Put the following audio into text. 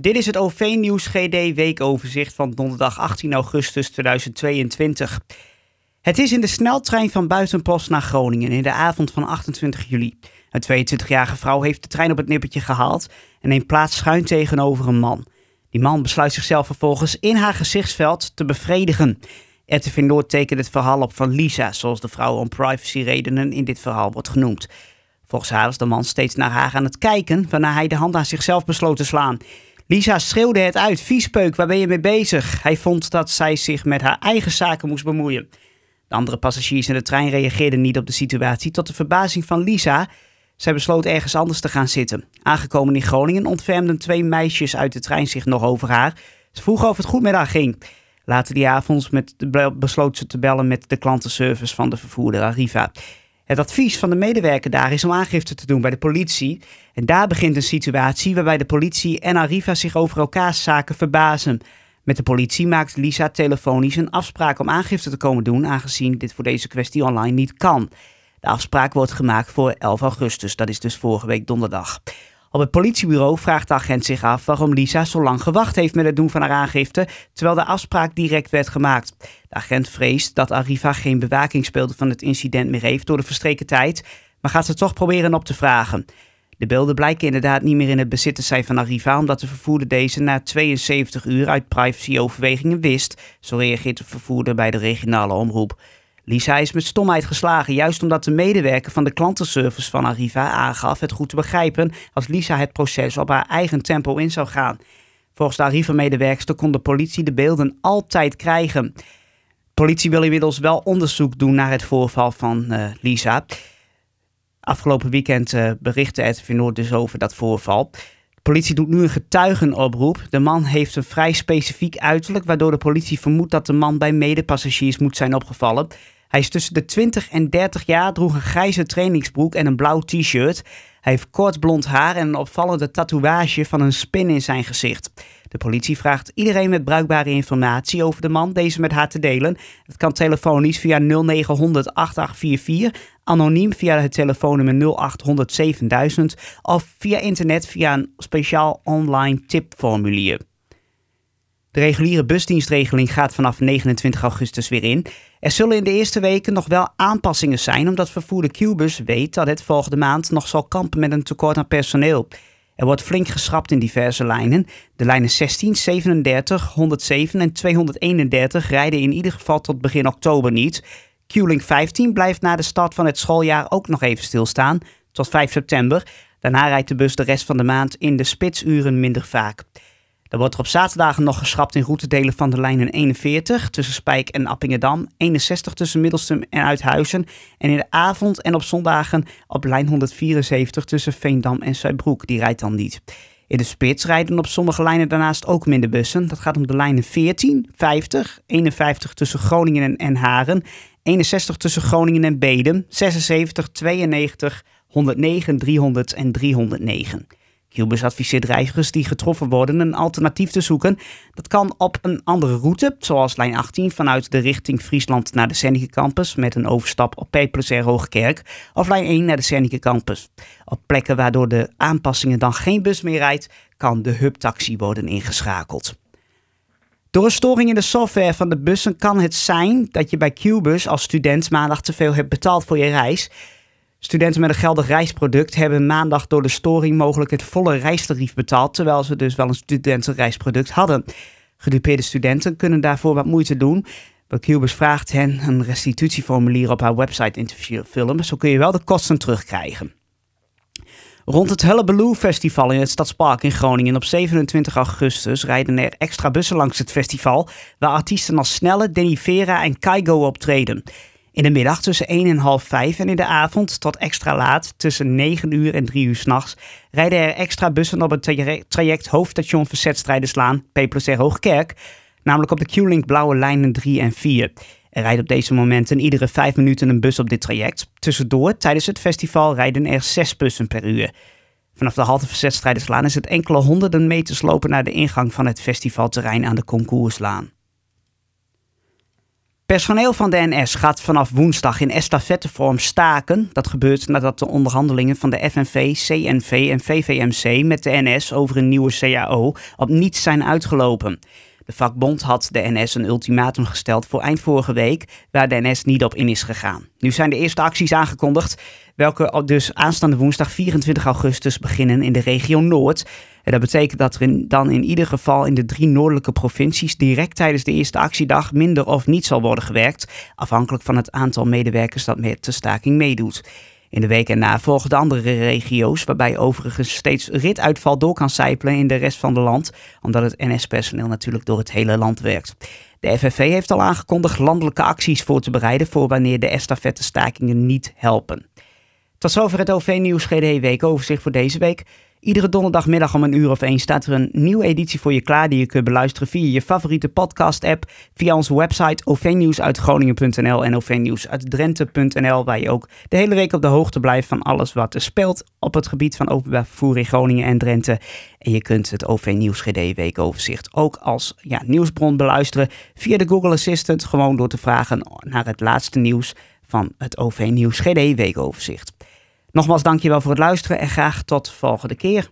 Dit is het OV-nieuws GD weekoverzicht van donderdag 18 augustus 2022. Het is in de sneltrein van Buitenpost naar Groningen in de avond van 28 juli. Een 22-jarige vrouw heeft de trein op het nippertje gehaald en neemt plaats schuin tegenover een man. Die man besluit zichzelf vervolgens in haar gezichtsveld te bevredigen. RTV Noord tekent het verhaal op van Lisa, zoals de vrouw om privacyredenen in dit verhaal wordt genoemd. Volgens haar was de man steeds naar haar aan het kijken, waarna hij de hand aan zichzelf besloot te slaan. Lisa schreeuwde het uit: Viespeuk, waar ben je mee bezig? Hij vond dat zij zich met haar eigen zaken moest bemoeien. De andere passagiers in de trein reageerden niet op de situatie, tot de verbazing van Lisa. Zij besloot ergens anders te gaan zitten. Aangekomen in Groningen ontfermden twee meisjes uit de trein zich nog over haar. Ze vroegen of het goed met haar ging. Later die avond met besloot ze te bellen met de klantenservice van de vervoerder Arriva. Het advies van de medewerker daar is om aangifte te doen bij de politie. En daar begint een situatie waarbij de politie en Arriva zich over elkaars zaken verbazen. Met de politie maakt Lisa telefonisch een afspraak om aangifte te komen doen, aangezien dit voor deze kwestie online niet kan. De afspraak wordt gemaakt voor 11 augustus, dat is dus vorige week donderdag. Op het politiebureau vraagt de agent zich af waarom Lisa zo lang gewacht heeft met het doen van haar aangifte, terwijl de afspraak direct werd gemaakt. De agent vreest dat Arriva geen bewakingsbeelden van het incident meer heeft door de verstreken tijd, maar gaat ze toch proberen op te vragen. De beelden blijken inderdaad niet meer in het bezit te zijn van Arriva, omdat de vervoerder deze na 72 uur uit privacyoverwegingen wist. Zo reageert de vervoerder bij de regionale omroep. Lisa is met stomheid geslagen, juist omdat de medewerker van de klantenservice van Arriva aangaf het goed te begrijpen als Lisa het proces op haar eigen tempo in zou gaan. Volgens de Arriva-medewerkster kon de politie de beelden altijd krijgen. De politie wil inmiddels wel onderzoek doen naar het voorval van uh, Lisa. Afgelopen weekend uh, berichtte RTV Noord dus over dat voorval. Politie doet nu een getuigenoproep. De man heeft een vrij specifiek uiterlijk, waardoor de politie vermoedt dat de man bij medepassagiers moet zijn opgevallen. Hij is tussen de 20 en 30 jaar, droeg een grijze trainingsbroek en een blauw t-shirt. Hij heeft kort blond haar en een opvallende tatoeage van een spin in zijn gezicht. De politie vraagt iedereen met bruikbare informatie over de man deze met haar te delen. Het kan telefonisch via 0900 8844, anoniem via het telefoonnummer 0800 7000 of via internet via een speciaal online tipformulier. De reguliere busdienstregeling gaat vanaf 29 augustus weer in. Er zullen in de eerste weken nog wel aanpassingen zijn, omdat vervoerder Qbus weet dat het volgende maand nog zal kampen met een tekort aan personeel. Er wordt flink geschrapt in diverse lijnen. De lijnen 16, 37, 107 en 231 rijden in ieder geval tot begin oktober niet. Q-Link 15 blijft na de start van het schooljaar ook nog even stilstaan, tot 5 september. Daarna rijdt de bus de rest van de maand in de spitsuren minder vaak. Er wordt er op zaterdagen nog geschrapt in routedelen van de lijnen 41 tussen Spijk en Appingedam, 61 tussen Middelstum en Uithuizen en in de avond en op zondagen op lijn 174 tussen Veendam en Zuidbroek. Die rijdt dan niet. In de spits rijden op sommige lijnen daarnaast ook minder bussen. Dat gaat om de lijnen 14, 50, 51 tussen Groningen en Haren, 61 tussen Groningen en Bedum, 76, 92, 109, 300 en 309. Qbus adviseert reizigers die getroffen worden een alternatief te zoeken. Dat kan op een andere route, zoals lijn 18 vanuit de richting Friesland naar de Senneke Campus met een overstap op Peperser Hoogkerk of lijn 1 naar de Senneke Campus. Op plekken waardoor de aanpassingen dan geen bus meer rijdt, kan de hubtaxi worden ingeschakeld. Door een storing in de software van de bussen kan het zijn dat je bij Qbus als student maandag te veel hebt betaald voor je reis. Studenten met een geldig reisproduct hebben maandag door de storing mogelijk het volle reistarief betaald, terwijl ze dus wel een studentenreisproduct hadden. Gedupeerde studenten kunnen daarvoor wat moeite doen. Qbus vraagt hen een restitutieformulier op haar website in te vullen, zo kun je wel de kosten terugkrijgen. Rond het Hullabaloo Festival in het Stadspark in Groningen op 27 augustus rijden er extra bussen langs het festival, waar artiesten als Snelle, Denny Vera en Kaigo optreden. In de middag tussen 1 en half 5 en in de avond tot extra laat tussen 9 uur en 3 uur s'nachts rijden er extra bussen op het traject hoofdstation Verzetstrijderslaan Peperser Hoogkerk, namelijk op de Q-Link blauwe lijnen 3 en 4. Er rijdt op deze momenten iedere 5 minuten een bus op dit traject. Tussendoor, tijdens het festival, rijden er 6 bussen per uur. Vanaf de halte Verzetstrijderslaan is het enkele honderden meters lopen naar de ingang van het festivalterrein aan de Concourslaan. Personeel van de NS gaat vanaf woensdag in estafettevorm staken. Dat gebeurt nadat de onderhandelingen van de FNV, CNV en VVMC met de NS over een nieuwe CAO op niets zijn uitgelopen. De vakbond had de NS een ultimatum gesteld voor eind vorige week, waar de NS niet op in is gegaan. Nu zijn de eerste acties aangekondigd, welke dus aanstaande woensdag 24 augustus beginnen in de regio Noord. Dat betekent dat er dan in ieder geval in de drie noordelijke provincies direct tijdens de eerste actiedag minder of niet zal worden gewerkt, afhankelijk van het aantal medewerkers dat met de staking meedoet. In de week erna volgen de andere regio's, waarbij overigens steeds rituitval door kan sijpelen in de rest van het land, omdat het NS-personeel natuurlijk door het hele land werkt. De FNV heeft al aangekondigd landelijke acties voor te bereiden voor wanneer de estafette stakingen niet helpen. Tot zover het OV-nieuws GD Weekoverzicht voor deze week. Iedere donderdagmiddag om een uur of één staat er een nieuwe editie voor je klaar die je kunt beluisteren via je favoriete podcast-app, via onze website ovnieuwsuitgroningen.nl en ovnieuwsuitdrenthe.nl, waar je ook de hele week op de hoogte blijft van alles wat er speelt op het gebied van openbaar vervoer in Groningen en Drenthe. En je kunt het OV Nieuws GD Weekoverzicht ook als ja, nieuwsbron beluisteren via de Google Assistant, gewoon door te vragen naar het laatste nieuws van het OV Nieuws GD Weekoverzicht. Nogmaals dankjewel voor het luisteren en graag tot volgende keer.